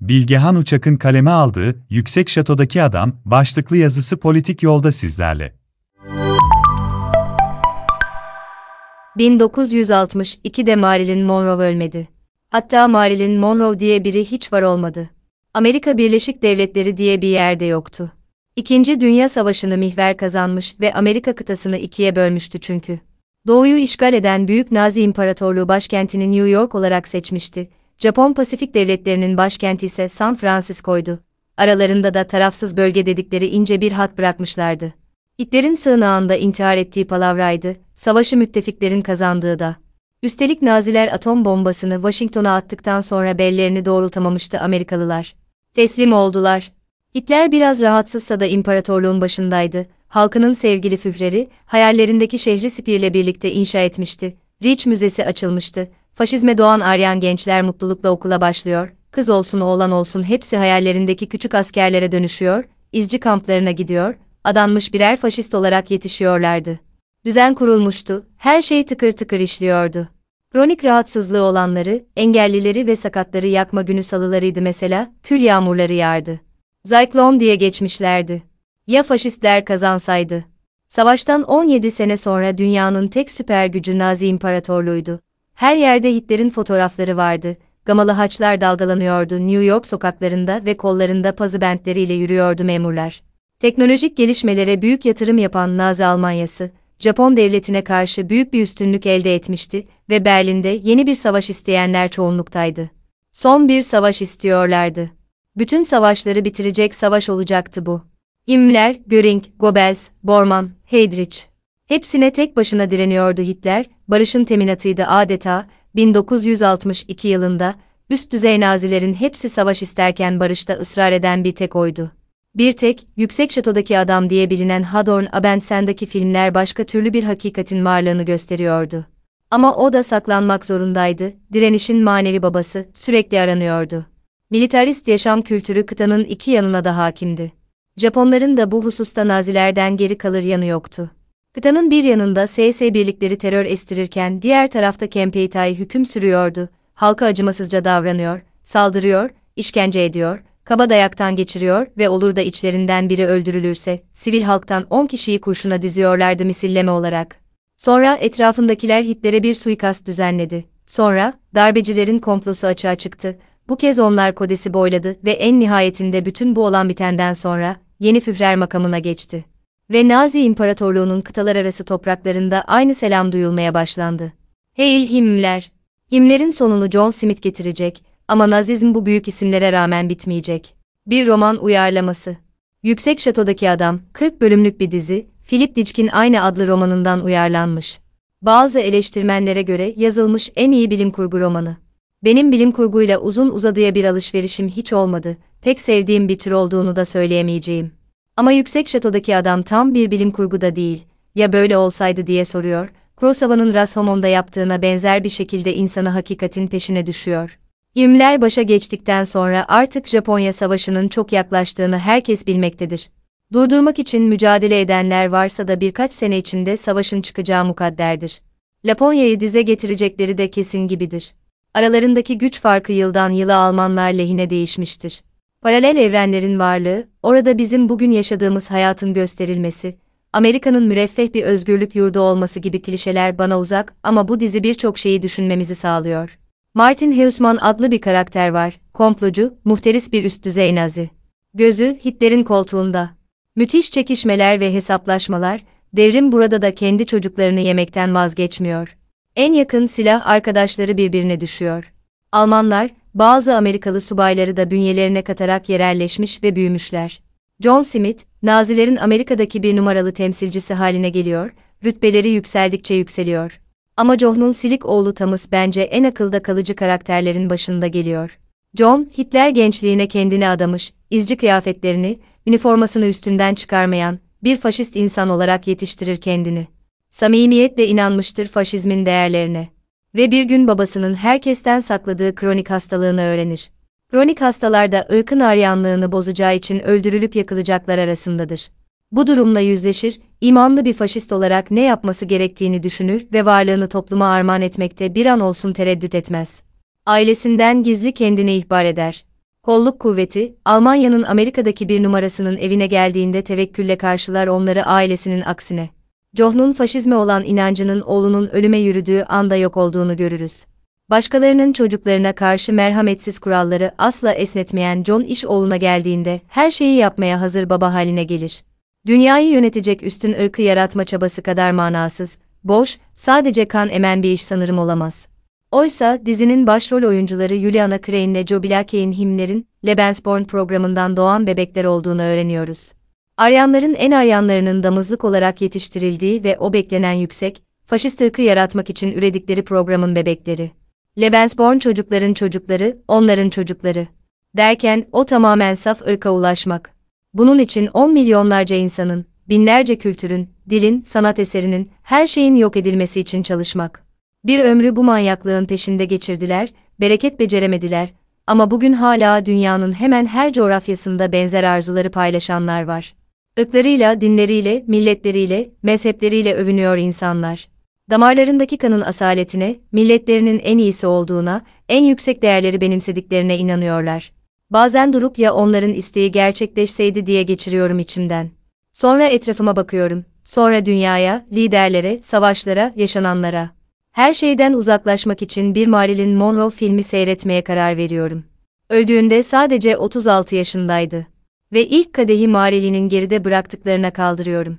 Bilgehan Uçak'ın kaleme aldığı Yüksek Şato'daki Adam başlıklı yazısı politik yolda sizlerle. 1962'de Marilyn Monroe ölmedi. Hatta Marilyn Monroe diye biri hiç var olmadı. Amerika Birleşik Devletleri diye bir yerde yoktu. İkinci Dünya Savaşı'nı mihver kazanmış ve Amerika kıtasını ikiye bölmüştü çünkü. Doğuyu işgal eden Büyük Nazi İmparatorluğu başkentini New York olarak seçmişti. Japon Pasifik devletlerinin başkenti ise San Francisco'ydu. Aralarında da tarafsız bölge dedikleri ince bir hat bırakmışlardı. Hitler'in sığınağında intihar ettiği palavraydı, savaşı müttefiklerin kazandığı da. Üstelik Naziler atom bombasını Washington'a attıktan sonra bellerini doğrultamamıştı Amerikalılar. Teslim oldular. Hitler biraz rahatsızsa da imparatorluğun başındaydı. Halkının sevgili führeri, hayallerindeki şehri Spir'le birlikte inşa etmişti. Reich Müzesi açılmıştı. Faşizme doğan Aryan gençler mutlulukla okula başlıyor. Kız olsun oğlan olsun hepsi hayallerindeki küçük askerlere dönüşüyor, izci kamplarına gidiyor, adanmış birer faşist olarak yetişiyorlardı. Düzen kurulmuştu, her şey tıkır tıkır işliyordu. Kronik rahatsızlığı olanları, engellileri ve sakatları yakma günü salılarıydı mesela, kül yağmurları yağardı. Zyklon diye geçmişlerdi. Ya faşistler kazansaydı? Savaştan 17 sene sonra dünyanın tek süper gücü Nazi İmparatorluğuydu. Her yerde Hitler'in fotoğrafları vardı. Gamalı haçlar dalgalanıyordu New York sokaklarında ve kollarında pazı bentleriyle yürüyordu memurlar. Teknolojik gelişmelere büyük yatırım yapan Nazi Almanyası, Japon devletine karşı büyük bir üstünlük elde etmişti ve Berlin'de yeni bir savaş isteyenler çoğunluktaydı. Son bir savaş istiyorlardı. Bütün savaşları bitirecek savaş olacaktı bu. Himmler, Göring, Goebbels, Bormann, Heydrich. Hepsine tek başına direniyordu Hitler, barışın teminatıydı adeta, 1962 yılında, üst düzey nazilerin hepsi savaş isterken barışta ısrar eden bir tek oydu. Bir tek, Yüksek Şato'daki adam diye bilinen Hadorn Abensen'deki filmler başka türlü bir hakikatin varlığını gösteriyordu. Ama o da saklanmak zorundaydı, direnişin manevi babası, sürekli aranıyordu. Militarist yaşam kültürü kıtanın iki yanına da hakimdi. Japonların da bu hususta nazilerden geri kalır yanı yoktu. Kıtanın bir yanında SS birlikleri terör estirirken diğer tarafta Kempeitai hüküm sürüyordu, halka acımasızca davranıyor, saldırıyor, işkence ediyor, kaba dayaktan geçiriyor ve olur da içlerinden biri öldürülürse, sivil halktan 10 kişiyi kurşuna diziyorlardı misilleme olarak. Sonra etrafındakiler Hitler'e bir suikast düzenledi. Sonra, darbecilerin komplosu açığa çıktı. Bu kez onlar kodesi boyladı ve en nihayetinde bütün bu olan bitenden sonra, yeni Führer makamına geçti. Ve Nazi İmparatorluğu'nun kıtalar arası topraklarında aynı selam duyulmaya başlandı. Heil Himmler! Himmler'in sonunu John Smith getirecek ama Nazizm bu büyük isimlere rağmen bitmeyecek. Bir roman uyarlaması. Yüksek Şato'daki Adam, 40 bölümlük bir dizi, Philip Dick'in aynı adlı romanından uyarlanmış. Bazı eleştirmenlere göre yazılmış en iyi bilim kurgu romanı. Benim bilim kurguyla uzun uzadıya bir alışverişim hiç olmadı, pek sevdiğim bir tür olduğunu da söyleyemeyeceğim. Ama Yüksek Şato'daki adam tam bir bilim kurgu da değil, ya böyle olsaydı diye soruyor, Kurosawa'nın Rashomon'da yaptığına benzer bir şekilde insanı hakikatin peşine düşüyor. İmler başa geçtikten sonra artık Japonya Savaşı'nın çok yaklaştığını herkes bilmektedir. Durdurmak için mücadele edenler varsa da birkaç sene içinde savaşın çıkacağı mukadderdir. Laponya'yı dize getirecekleri de kesin gibidir. Aralarındaki güç farkı yıldan yıla Almanlar lehine değişmiştir. Paralel evrenlerin varlığı, orada bizim bugün yaşadığımız hayatın gösterilmesi, Amerika'nın müreffeh bir özgürlük yurdu olması gibi klişeler bana uzak ama bu dizi birçok şeyi düşünmemizi sağlıyor. Martin Heusman adlı bir karakter var, komplocu, muhteris bir üst düzey nazi. Gözü, Hitler'in koltuğunda. Müthiş çekişmeler ve hesaplaşmalar, devrim burada da kendi çocuklarını yemekten vazgeçmiyor. En yakın silah arkadaşları birbirine düşüyor. Almanlar, bazı Amerikalı subayları da bünyelerine katarak yerelleşmiş ve büyümüşler. John Smith, Nazilerin Amerika'daki bir numaralı temsilcisi haline geliyor, rütbeleri yükseldikçe yükseliyor. Ama John'un silik oğlu Thomas bence en akılda kalıcı karakterlerin başında geliyor. John, Hitler gençliğine kendini adamış, izci kıyafetlerini, üniformasını üstünden çıkarmayan, bir faşist insan olarak yetiştirir kendini. Samimiyetle inanmıştır faşizmin değerlerine. Ve bir gün babasının herkesten sakladığı kronik hastalığını öğrenir. Kronik hastalarda ırkın aryanlığını bozacağı için öldürülüp yakılacaklar arasındadır. Bu durumla yüzleşir, imanlı bir faşist olarak ne yapması gerektiğini düşünür ve varlığını topluma armağan etmekte bir an olsun tereddüt etmez. Ailesinden gizli kendine ihbar eder. Kolluk kuvveti, Almanya'nın Amerika'daki bir numarasının evine geldiğinde tevekkülle karşılar onları ailesinin aksine. John'un faşizme olan inancının oğlunun ölüme yürüdüğü anda yok olduğunu görürüz. Başkalarının çocuklarına karşı merhametsiz kuralları asla esnetmeyen John iş oğluna geldiğinde her şeyi yapmaya hazır baba haline gelir. Dünyayı yönetecek üstün ırkı yaratma çabası kadar manasız, boş, sadece kan emen bir iş sanırım olamaz. Oysa dizinin başrol oyuncuları Juliana Crane ile Joe Blakey'in Himler'in Lebensborn programından doğan bebekler olduğunu öğreniyoruz. Aryanların en aryanlarının damızlık olarak yetiştirildiği ve o beklenen yüksek, faşist ırkı yaratmak için üredikleri programın bebekleri. Lebensborn çocukların çocukları, onların çocukları. Derken o tamamen saf ırka ulaşmak. Bunun için on milyonlarca insanın, binlerce kültürün, dilin, sanat eserinin, her şeyin yok edilmesi için çalışmak. Bir ömrü bu manyaklığın peşinde geçirdiler, bereket beceremediler ama bugün hala dünyanın hemen her coğrafyasında benzer arzuları paylaşanlar var. Irklarıyla, dinleriyle, milletleriyle, mezhepleriyle övünüyor insanlar. Damarlarındaki kanın asaletine, milletlerinin en iyisi olduğuna, en yüksek değerleri benimsediklerine inanıyorlar. Bazen durup ya onların isteği gerçekleşseydi diye geçiriyorum içimden. Sonra etrafıma bakıyorum, sonra dünyaya, liderlere, savaşlara, yaşananlara. Her şeyden uzaklaşmak için bir Marilyn Monroe filmi seyretmeye karar veriyorum. Öldüğünde sadece 36 yaşındaydı. Ve ilk kadehi Marilyn'in geride bıraktıklarına kaldırıyorum.